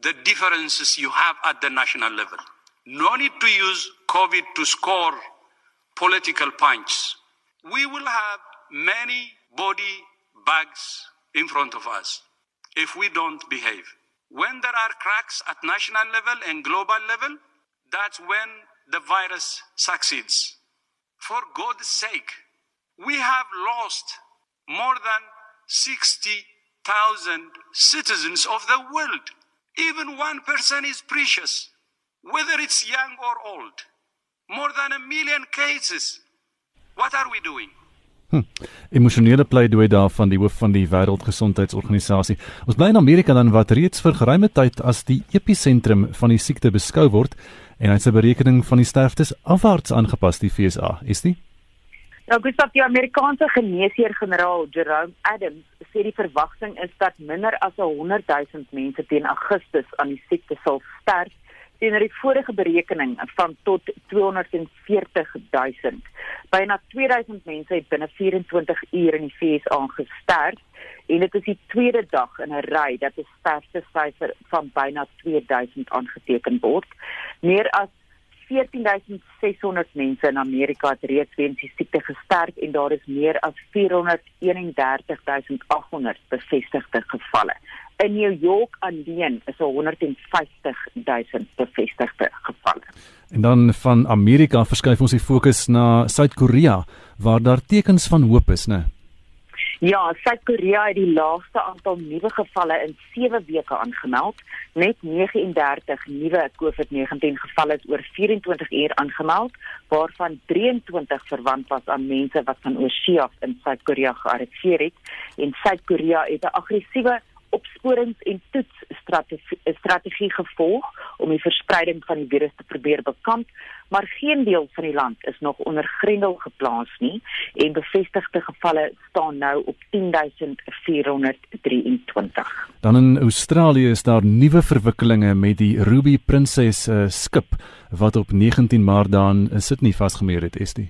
the differences you have at the national level. No need to use COVID to score political punch. We will have many body bags in front of us if we don't behave. When there are cracks at national level and global level, that's when the virus succeeds. For God's sake, we have lost more than 60,000 citizens of the world. Even one person is precious, whether it's young or old. More than a million cases. What are we doing? Hm. Emosionele pleidooi daarvan die hoof van die Wêreldgesondheidsorganisasie. Ons bly in Amerika dan wat reeds vir geruime tyd as die episentrum van die siekte beskou word en hy se berekening van die sterftes afwaarts aangepas die FSA, is dit? Nou, Gustav, die Amerikaanse geneesheer-generaal Jerome Adams sê die verwagting is dat minder as 100 000 mense teen Augustus aan die siekte sal sterf teenoor die vorige berekening van tot 240 000. Byna 2000 mense het binne 24 uur in die VS aangesterf en dit is die tweede dag in 'n ry dat 'n sterftesyfer van byna 2000 aangeteken word. Meer as 14600 mense in Amerika het reeds weens die siekte gesterf en daar is meer as 431800 bevestigde gevalle. In New York alleen is 150000 bevestigde gevalle. En dan van Amerika verskuif ons die fokus na Suid-Korea waar daar tekens van hoop is, né? Ja, Suid-Korea het die laagste aantal nuwe gevalle in 7 weke aangemeld. Net 39 nuwe COVID-19 gevalle is oor 24 uur aangemeld, waarvan 23 verwant was aan mense wat van oorsee af in Suid-Korea gearriveer het. En Suid-Korea het 'n aggressiewe opsporings- en toetsstrategie strategie gevolg om die verspreiding van die virus te probeer bekamp, maar geen deel van die land is nog onder grendel geplaas nie en bevestigde gevalle staan nou op 10423. Dan in Australië is daar nuwe verwikkelinge met die Ruby Princess uh, skip wat op 19 Maart dan in Sydney vasgemeer het, is dit?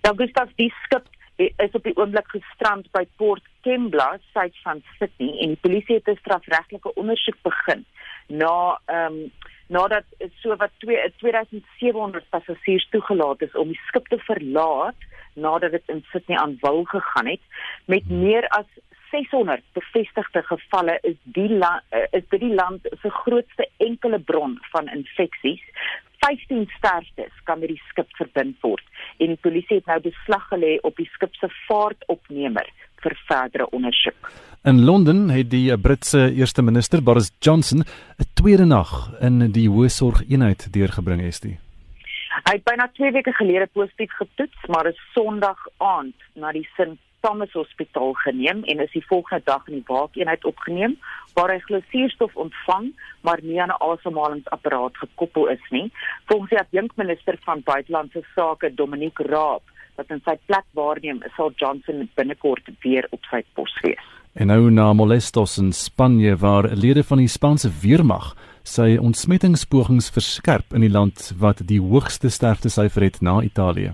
Ja, Gustav, die skip is op die oomblik gestrand by Port Kembla, suid van Sydney en die polisie het 'n strafregtelike ondersoek begin na ehm um, nadat so wat 2700 passasiers toegelaat is om die skip te verlaat nadat dit in Sydney aan wal gegaan het met meer as 600 bevestigde gevalle is die la, is dit die land se grootste enkele bron van infeksies 15 sterftes kan met die skip verbind word en die polisie het nou beslag gelê op die skip se vaartopnemer vir verdere ondersoek. In Londen het die Britse eerste minister Boris Johnson 'n tweede nag in die hoë sorg eenheid deurgebring het. Hy het byna 2 weke gelede positief getoets, maar is Sondag aand na die St Thomas Hospitaal geneem en is die volgende dag in die waakeenheid opgeneem waar hy glusuurstof ontvang maar nie aan 'n asemhalingsapparaat gekoppel is nie. Volgens die adjunkminister van buitelandse sake Dominic Raab wat in sy plek waarneem, sal Johnson binnekort weer op sy pos wees. En nou na molestos in Spanje waar lede van die Spaanse weermag sy ontsmettingspogings verskerp in die land wat die hoogste sterftesyfer het na Italië.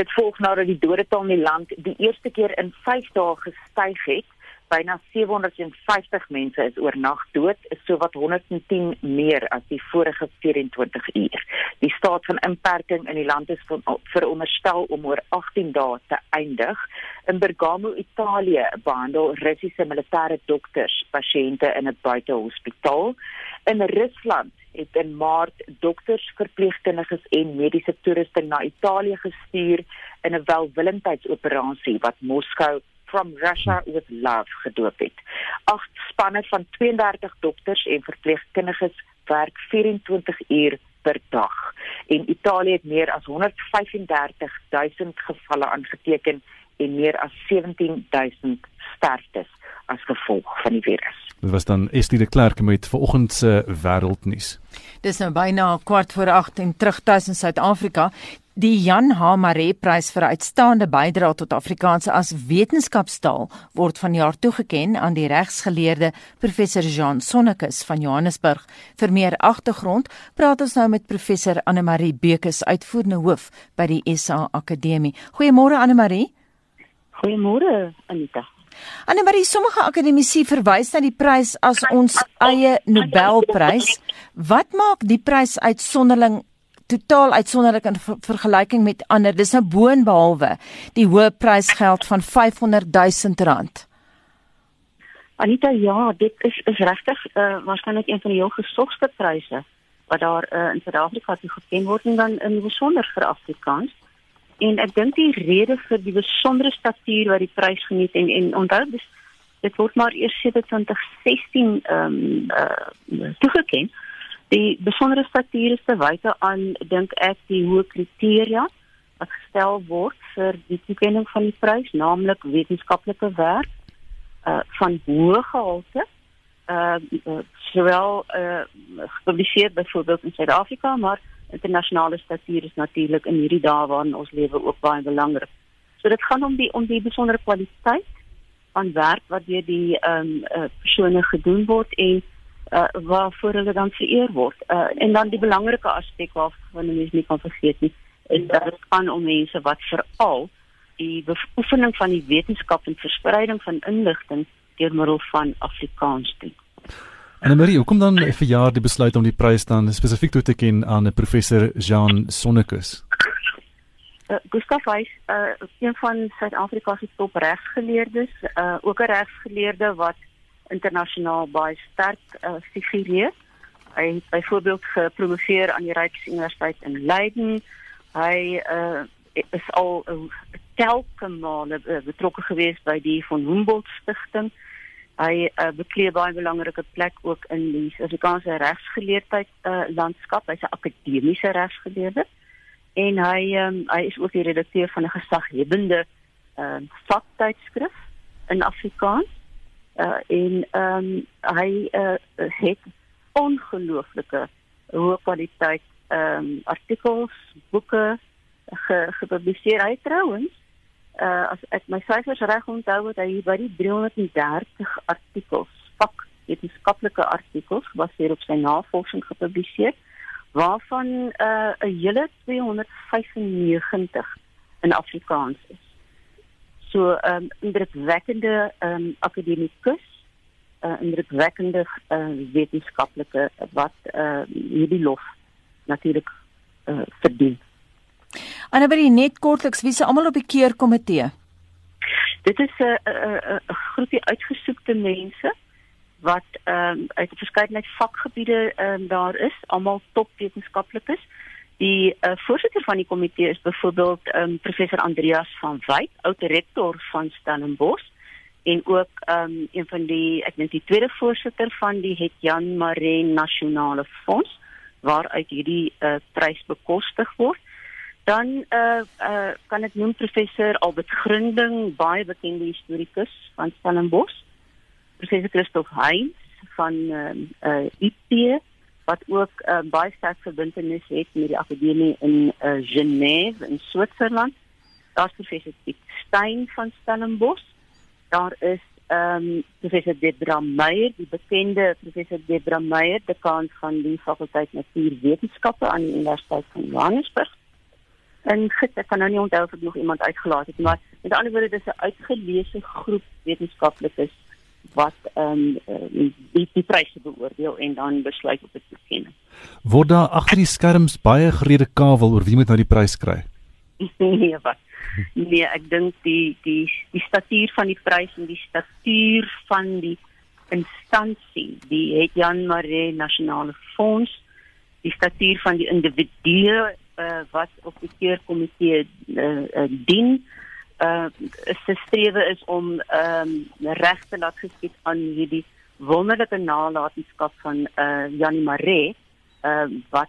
Dit volg nadat die dodetal in die land die eerste keer in 5 dae gestyg het. Byna 750 mense is oornag dood, is sowat 110 meer as die vorige 24 uur. Die staat van inperking in die land is veronderstel om oor 18 dae te eindig. In Bergamo, Italië, behandel Russiese militêre dokters pasiënte in 'n buitehospitaal. In Rusland het in Maart dokters, verpleegkundiges en mediese toerusting na Italië gestuur in 'n welwillendheidsoperasie wat Moskou from Russia with love gedoop het. Agt spanne van 32 dokters en verpleegkundiges werk 24 uur per dag. En Italië het meer as 135 000 gevalle aangeteken en meer as 17 000 sterftes as gevolg van die virus. Dit was dan Estie de Klerk met vanoggend se wêreldnuus. Dis nou byna kwart voor 8 en terug tuis in Suid-Afrika. Die Jan H. Maree Prys vir uitstaande bydrae tot Afrikaans as wetenskapstaal word vanjaar toegekend aan die regsgeleerde professor Jean Sonnekus van Johannesburg. Vir meer agtergrond praat ons nou met professor Anne Marie Bekes, uitvoerende hoof by die SA Akademie. Goeiemôre Anne Marie. Goeiemôre Anita. Annemarie, sommige akademici verwys na die prys as ons eie Nobelprys. Wat maak die prys uitsonderling totaal uitsonderlik in vergelyking met ander? Dis nou boonbehalwe die hoë prysgeld van 500 000 rand. Anita, ja, dit is is regtig uh, waarskynlik een van die heel gesogste pryse wat daar uh, in Suid-Afrika toegeken word en dan in besonder vir Afrikaans. En ek dink die rede vir die besondere statuur wat die prys geniet en en onthou dis dit word maar eers 2016 ehm um, uh, toegeken. Die besondere statuur is te wyte aan dink ek die hoë kriteria wat gestel word vir die toekenning van die prys, naamlik wetenskaplike werk uh van hoë gehalte uh, uh sowel uh gepubliseer byvoorbeeld in Suid-Afrika maar internasionale statuur is natuurlik in hierdie dae waarin ons lewe ook baie belangrik. So dit gaan om die om die besondere kwaliteit van werk wat deur die ehm um, uh, persone gedoen word en uh, waarvoor hulle dan vereer word. Uh, en dan die belangrike aspek waarvan mense nie kan vergeet nie, is dat dit gaan om mense wat veral die beoefening van die wetenskap en verspreiding van inligting deur middel van Afrikaans doen. En Marie, hoe kom dan vir jaar die besluit om die prys dan spesifiek toe te ken aan 'n professor Jean Sonnekus? Uh, Gustav Weiss, uh, een van Suid-Afrika se top regsgeleerdes, uh, ook 'n regsgeleerde wat internasionaal baie sterk uh, figureer. Hy het byvoorbeeld gepromoveer aan die Rijksuniversiteit in Leiden. Hy uh, is al uh, telke male uh, betrokke geweest by die von Humboldt Stichting hy uh, bekleed baie belangrike plek ook in die Suid-Afrikaanse regsgeleerdheid uh, landskap. Hy's 'n akademiese regsgeleerde en hy um, hy is ook die redakteur van 'n gesaghebende uh, vaktydskrif in Afrikaans. uh, en ehm um, hy uh, het ongelooflike hoë kwaliteit ehm um, artikels, boeke ge, gepubliseer. Hy trouens uh, as ek my syfers reg onthou het hy by die 330 artikels, vak wetenskaplike artikels gebaseer op sy navorsing gepubliseer waarvan 'n uh, hele 295 in Afrikaans is. So 'n um, indrukwekkende um, akademikus, 'n uh, indrukwekkende uh, wetenskaplike wat uh, hierdie lof natuurlik uh, verdien. Annabelle net kortliks wie se almal op die keurkomitee? Dit is 'n groepie uitgesoekte mense wat ehm um, uit 'n verskeidenheid vakgebiede ehm um, daar is, almal topwetenskaplikes. Die uh, voorsitter van die komitee is byvoorbeeld ehm um, professor Andreas van Wyk, oud rektor van Stellenbosch en ook ehm um, een van die ek dink die tweede voorsitter van die het Jan Maree Nasionale Fonds waaruit hierdie uh, prys bekostig word. Dan uh, uh, kan ek noem professor Albert Grunding, baie bekende historikus van Stellenbosch professor Christoph Heinz van ehm uh, uh, IP wat ook uh, baie sterk verbintenis het met die akademie in uh, Genève in Switserland. Daar's professor Piet Stein van Stellenbosch. Daar is ehm um, professor Debra Meyer, die bekende professor Debra Meyer, dekaan van die fakulteit Natuurwetenskappe aan die Universiteit van Johannesburg. En gister ek kan nou nie onthou of ek nog iemand uitgelaat het, maar met ander woorde dis 'n uitgeleese groep wetenskaplikes wat ehm um, die die pryse beoordeel en dan besluit op 'n toekenning. Word daar agter die skerms baie gerede kawel oor wie moet nou die prys kry? nee, wat? Nee, ek dink die die die statuur van die prys en die statuur van die instansie, die het Jan Maree Nasionale Fonds, die statuur van die individu uh, wat op die keurkomitee uh, uh, dien uh se strewe is om ehm um, reg te laat geskied aan hierdie wonderlike nalatenskap van uh Janie Maree uh, wat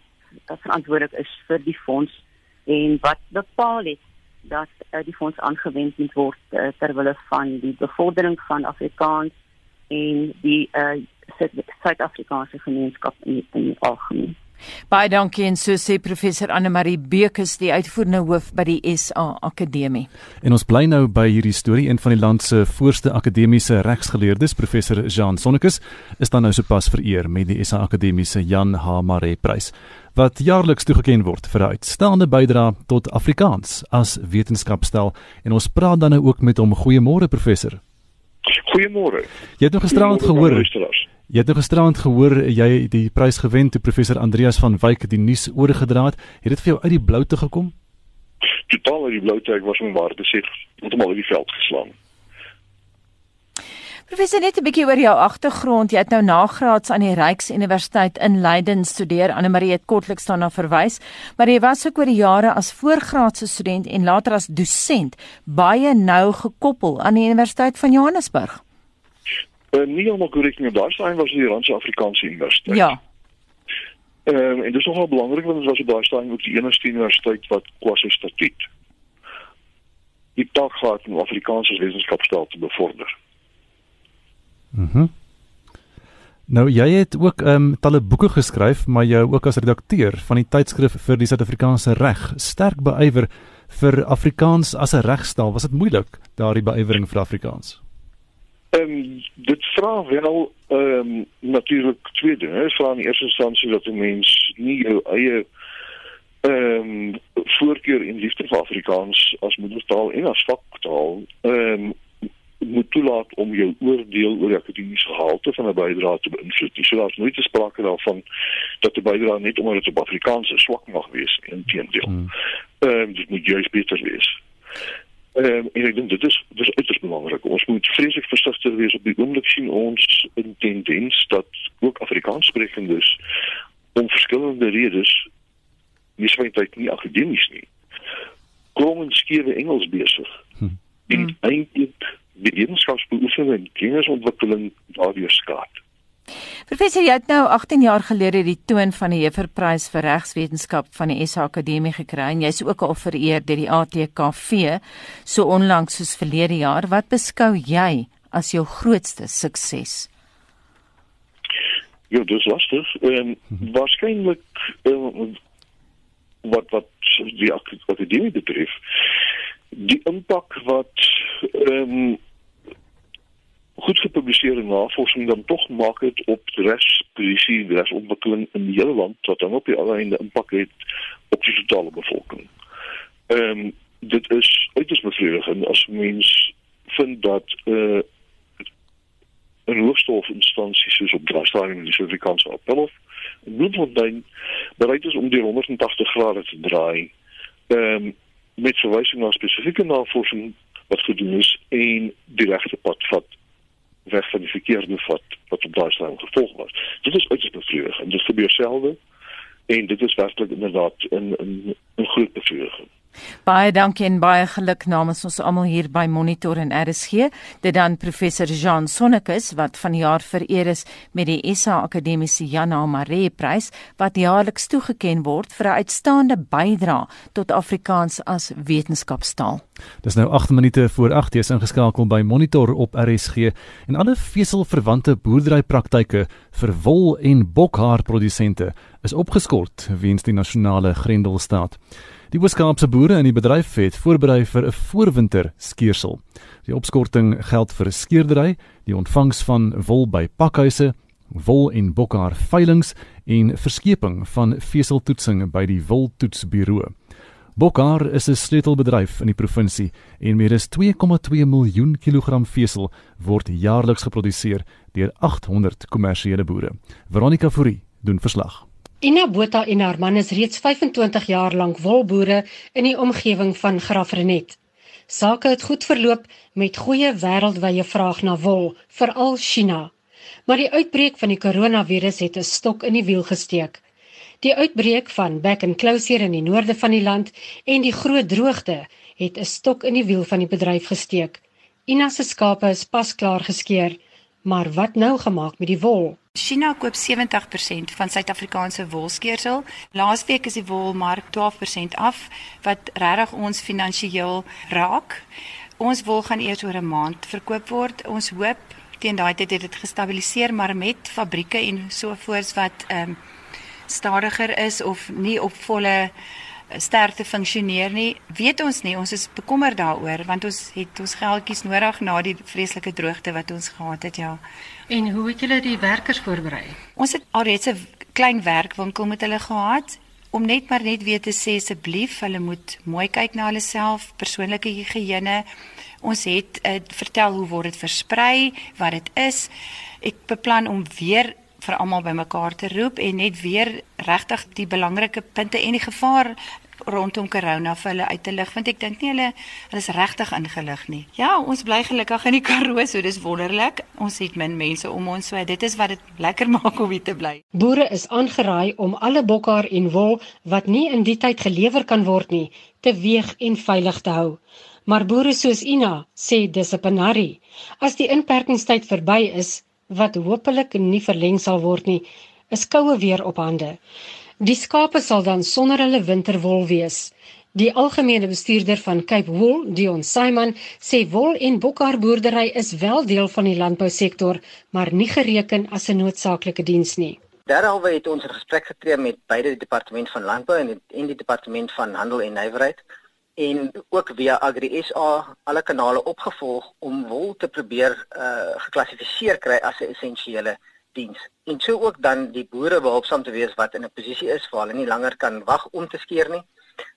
uh, verantwoordelik is vir die fonds en wat bepaal het dat uh, die fonds aangewend moet word uh, ter wille van die bevordering van Afrikaans en die uh Suid-Afrikaanse gemeenskap in in algemeen. Baie dankie en so sê professor Anne Marie Bekes die uitvoerende hoof by die SA Akademie. En ons bly nou by hierdie storie een van die land se voorste akademiese regsgeleerdes professor Jean Sonnekus is dan nou sopas vereer met die SA Akademie se Jan H Maree prys wat jaarliks toegekend word vir 'n uitstaande bydrae tot Afrikaans as wetenskapstel en ons praat dan nou ook met hom goeiemôre professor. Goeiemôre. Jy het nog gisteraand gehoor. Jy het nog gisteraand gehoor jy die prys gewen toe professor Andreas van Wyk die nuus oorgedra het. Het dit vir jou uit die bloute gekom? Totaal uit die bloute. Ek was om waar te sê, het hom al in die veld geslaan. Professor net 'n bietjie oor jou agtergrond. Jy het nou nagraads aan die Ryksuniversiteit in Leiden studeer. Anne Marie het kortliks daarna verwys, maar jy was ook oor die jare as voorgraadse student en later as dosent baie nou gekoppel aan die Universiteit van Johannesburg. Uh, nie almal korrek nie, daar staan was die Randse Afrikaanse Universiteit. Ja. Ehm um, en dit is nogal belangrik want ons was daar staan ook die enigste universiteit wat kwasi statuut die taak gehad om Afrikaanse wetenskapstel te bevorder. Mhm. Mm nou jy het ook ehm um, talle boeke geskryf, maar jy ook as redakteur van die tydskrif vir die Suid-Afrikaanse reg sterk beywer vir Afrikaans as 'n regstaal. Was dit moeilik daardie beyewering vir Afrikaans? Ehm um, dit vra wel ehm um, natuurlik twee dinge. Dit vra in eerste instansie dat 'n mens nie jou eie ehm um, voorkeur in liefde vir Afrikaans as moedertaal en as vaktaal ehm um, moet toelaat om jou oordeel oor die akademiese gehalte van 'n bydrae te beïnvloed. So daar's nooit te sprake daarvan dat 'n bydrae net omdat dit op Afrikaans swak mag wees, inteendeel. Hmm. Ehm um, dit moet juist beter wees. Ehm um, en ek dink dit is dit is uiters belangrik. Ons moet vreeslik versigtig wees op die oomblik sien ons 'n tendens dat ook Afrikaanssprekendes om verskillende redes nie swyntyd nie akademies nie. Kom en skewe Engels besig. Hmm. En eintlik die wetenskapsbeoefening en kennisontwikkeling daardeur skaad. Professor, jy het nou 18 jaar gelede die toon van die Hefferprys vir regswetenskap van die SA Akademie gekry en jy's ook al vereer deur die ATKV so onlangs soos verlede jaar. Wat beskou jy as jou grootste sukses? Ja, dis lastig. Ehm um, waarskynlik um, wat wat die ak akademie betref, die impak wat ehm um, goed gepubliseerde navorsing dan tog maak het op die resposisie, die resontwikkeling in die hele land wat dan op die alreine impak het op die totale bevolking. Ehm dit is uiters bevredigend as mens vind dat eh uh, 'n hoofstofinstansie soos op Drastadium in die Suid-Afrikaanse Appelhof in Bloemfontein bereid is om die 180 grade te draai. Ehm met verwysing na spesifieke navorsing wat gedoen is en die regte pad weg van die verkeerde vat wat op daai stadium gevolg was. Dit is uiters bevredigend en dit gebeur selde en dit is werklik inderdaad 'n 'n 'n groot bevrediging. Baie dankie en baie geluk namens ons almal hier by Monitor en RSG. Dit dan professor Jean Sonnekus wat vanjaar vereer is met die SA Akademiese Jana Maree Prys wat jaarliks toegekend word vir 'n uitstaande bydrae tot Afrikaans as wetenskapstaal. Dis nou 8 minute voor 8 jy is ingeskakel by Monitor op RSG en alle veselverwante boerderypraktyke vir wol en bokhaar produsente is opgeskort weens die nasionale grendelstaat. Die Weskaapse boere in die bedryf het voorberei vir 'n voorwinter skeersel. Die opskorting geld vir skeerdery, die ontvangs van wol by pakhuise, wol en bokhaar veilinge en verskeping van veseltoetsing by die woltoetsbureau. Bokhaar is 'n sleutelbedryf in die provinsie en meer as 2,2 miljoen kilogram vesel word jaarliks geproduseer deur 800 kommersiële boere. Veronica Fourie doen verslag. Ina Botha en haar man is reeds 25 jaar lank wolboere in die omgewing van Graafrenet. Sake het goed verloop met goeie wêreldwye vraag na wol, veral China. Maar die uitbreek van die koronavirus het 'n stok in die wiel gesteek. Die uitbreek van back and closure in die noorde van die land en die groot droogte het 'n stok in die wiel van die bedryf gesteek. Ina se skape is pas klaar geskeer, maar wat nou gemaak met die wol? China koop 70% van Suid-Afrikaanse wolskeersel. Laasweek is die wolmark 12% af wat regtig ons finansiëel raak. Ons wol gaan eers oor 'n maand verkoop word. Ons hoop teen daai tyd het dit gestabiliseer, maar met fabrieke en so voorts wat ehm um, stadiger is of nie op volle sterkte funksioneer nie, weet ons nie. Ons is bekommerd daaroor want ons het ons geldjies nodig na die vreeslike droogte wat ons gehad het, ja. En hoe het julle die werkers voorberei? Ons het alreeds 'n klein werkwinkel met hulle gehad om net maar net weer te sê asseblief, hulle moet mooi kyk na hulle self, persoonlike higiëne. Ons het uh, vertel hoe word dit versprei, wat dit is. Ek beplan om weer vir almal bymekaar te roep en net weer regtig die belangrike punte en die gevaar rondom corona vir hulle uit te lig want ek dink nie hulle hulle is regtig ingelig nie. Ja, ons bly gelukkig in die Karoo, so dis wonderlik. Ons het min mense om ons, so dit is wat dit lekker maak om hier te bly. Boere is aangeraai om alle bokhaar en wol wat nie in die tyd gelewer kan word nie, te weeg en veilig te hou. Maar boere soos Ina sê dis 'n penarie. As die inperkingstyd verby is, wat hopelik nie verleng sal word nie, is koue weer op hande. Die skape sal dan sonder hulle winterwol wees. Die algemene bestuurder van Cape Wool, Dion Simon, sê wol en bokhaarboerdery is wel deel van die landbousektor, maar nie gereken as 'n noodsaaklike diens nie. Derhalwe het ons 'n gesprek getree met beide die departement van landbou en die, en die departement van handel en nywerheid en ook via Agri SA alle kanale opgevolg om wol te probeer uh geklassifiseer kry as 'n essensiële diens. En so ook dan die boere behulpsaam te wees wat in 'n posisie is waar hulle nie langer kan wag om te skeer nie,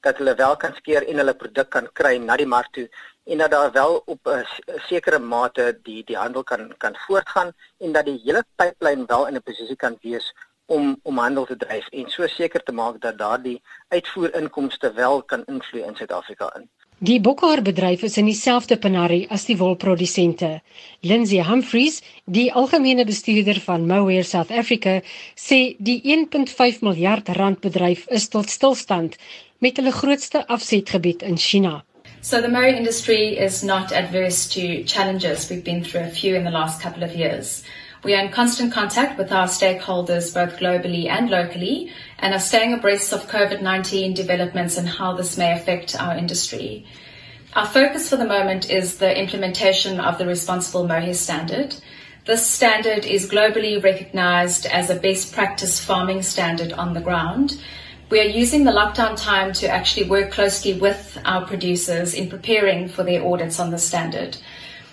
dat hulle wel kan skeer en hulle produk kan kry na die mark toe en dat daar wel op 'n sekere mate die die handel kan kan voortgaan en dat die hele pipeline wel in 'n posisie kan wees om om handel te dryf en so seker te maak dat daardie uitvoerinkomste wel kan invloei in Suid-Afrika in. Die bokhaarbedryf is in dieselfde penarie as die wolprodusente. Lindsay Humphreys, die algemene bestuurder van Mohair South Africa, sê die 1.5 miljard rand bedryf is tot stilstand met hulle grootste afsetgebied in China. So the Mohair industry is not adverse to challenges. We've been through a few in the last couple of years. We are in constant contact with our stakeholders both globally and locally and are staying abreast of COVID 19 developments and how this may affect our industry. Our focus for the moment is the implementation of the Responsible Mohe Standard. This standard is globally recognized as a best practice farming standard on the ground. We are using the lockdown time to actually work closely with our producers in preparing for their audits on the standard.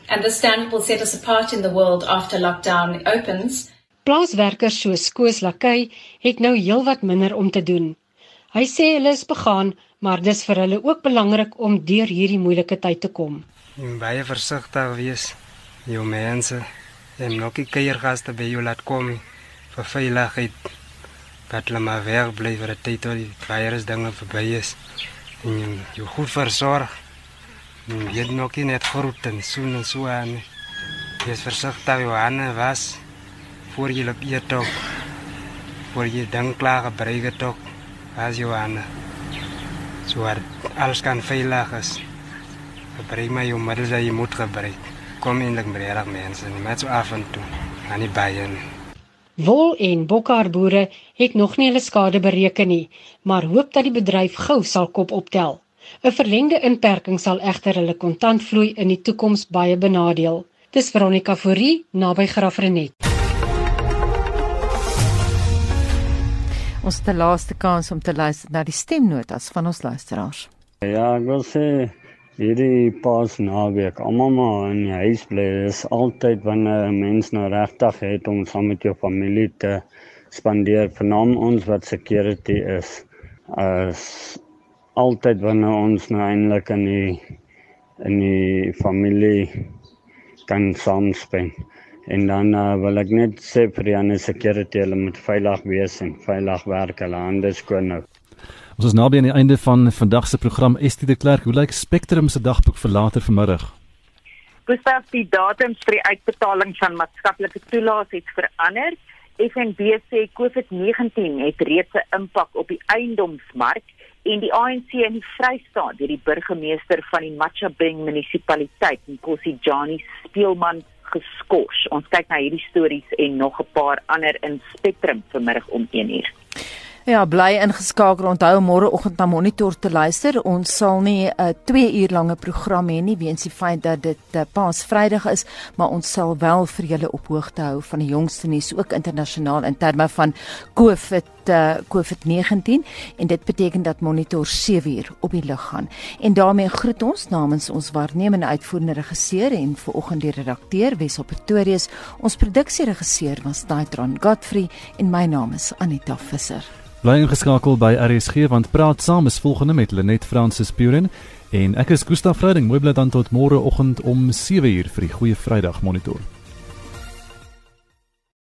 And this standard will set us apart in the world after lockdown opens. Plaaswerkers soos Koos Lakey het nou heelwat minder om te doen. Hy sê hulle is begaan maar dis vir hulle ook belangrik om deur hierdie moeilike tyd te kom. En baie versigtig wees, jou mense, en nog nie kuiergaste by jou laat kom vir veiligheid. Dat hulle maar weg bly vir 'n tyd tot die virus dinge verby is. En jy, jy goed versorg. Jy het nog nie net groet en soen en so aan. Jy is versigtig jou hande was voor jy loop eet op. Voor jy dink klaar gebruik het ook. As jou hande sodat alles kan veilig is. Gebruik my jou middels wat jy moet gebruik. Kom eintlik met reg mense, nie net so af en toe aan die baie nie. Wol en bokhaarboere het nog nie hulle skade bereken nie, maar hoop dat die bedryf gou sal kop optel. 'n Verlengde inperking sal egter hulle kontantvloei in die toekoms baie benadeel. Dis Veronica Fourie naby Graafrenet. Ons die laaste kans om te luister na die stemnotas van ons luisteraars. Ja, ek wil sê hierdie pas naweek, almal maar in die huis bly, is altyd wanneer 'n mens nou regtig het om saam met jou familie te spandeer, vernaam ons wat security is. As altyd wanneer ons nou eintlik in die in die familie kan saamspend. En dan uh, wil ek net sê vir die ander security hulle moet veilig wees en veilig werk, hulle hande skoon hou. Ons is naby aan die einde van vandag se program. Estie de Klerk, hoe lyk Spectrum se dagboek vir later vanmiddag? Gustav, die datums vir die uitbetaling van maatskaplike toelaas het verander. FNB sê COVID-19 het reeds 'n impak op die eiendomsmark en die ANC in die Vrystaat deur die burgemeester van die Machabeng munisipaliteit, Nkosi Jani Speelman geskort. Ons kyk na hierdie stories en nog 'n paar ander in Spectrum vanmiddag om 1uur. Ja, bly ingeskakel. Onthou môreoggend na Monitor te luister. Ons sal nie 'n uh, 2 uur lange program hê nie weens die feit dat dit uh, Paasvrydag is, maar ons sal wel vir julle op hoogte hou van die jongste nuus ook internasionaal in terme van COVID uh, COVID-19 en dit beteken dat Monitor 7 uur op die lug gaan. En daarmee groet ons namens ons waarnemende uitvoerende regisseur en vanoggend die redakteur Wessel Pretorius. Ons produksieregisseur was Daitron Godfrey en my naam is Anita Visser. Bly ingeskakel by RSG want praat saam is volgende met Lenet Fransis Puren en ek is Gustaf Vreiding. Mooi bly dan tot môre oggend om 7uur vir die goeie Vrydag monitor.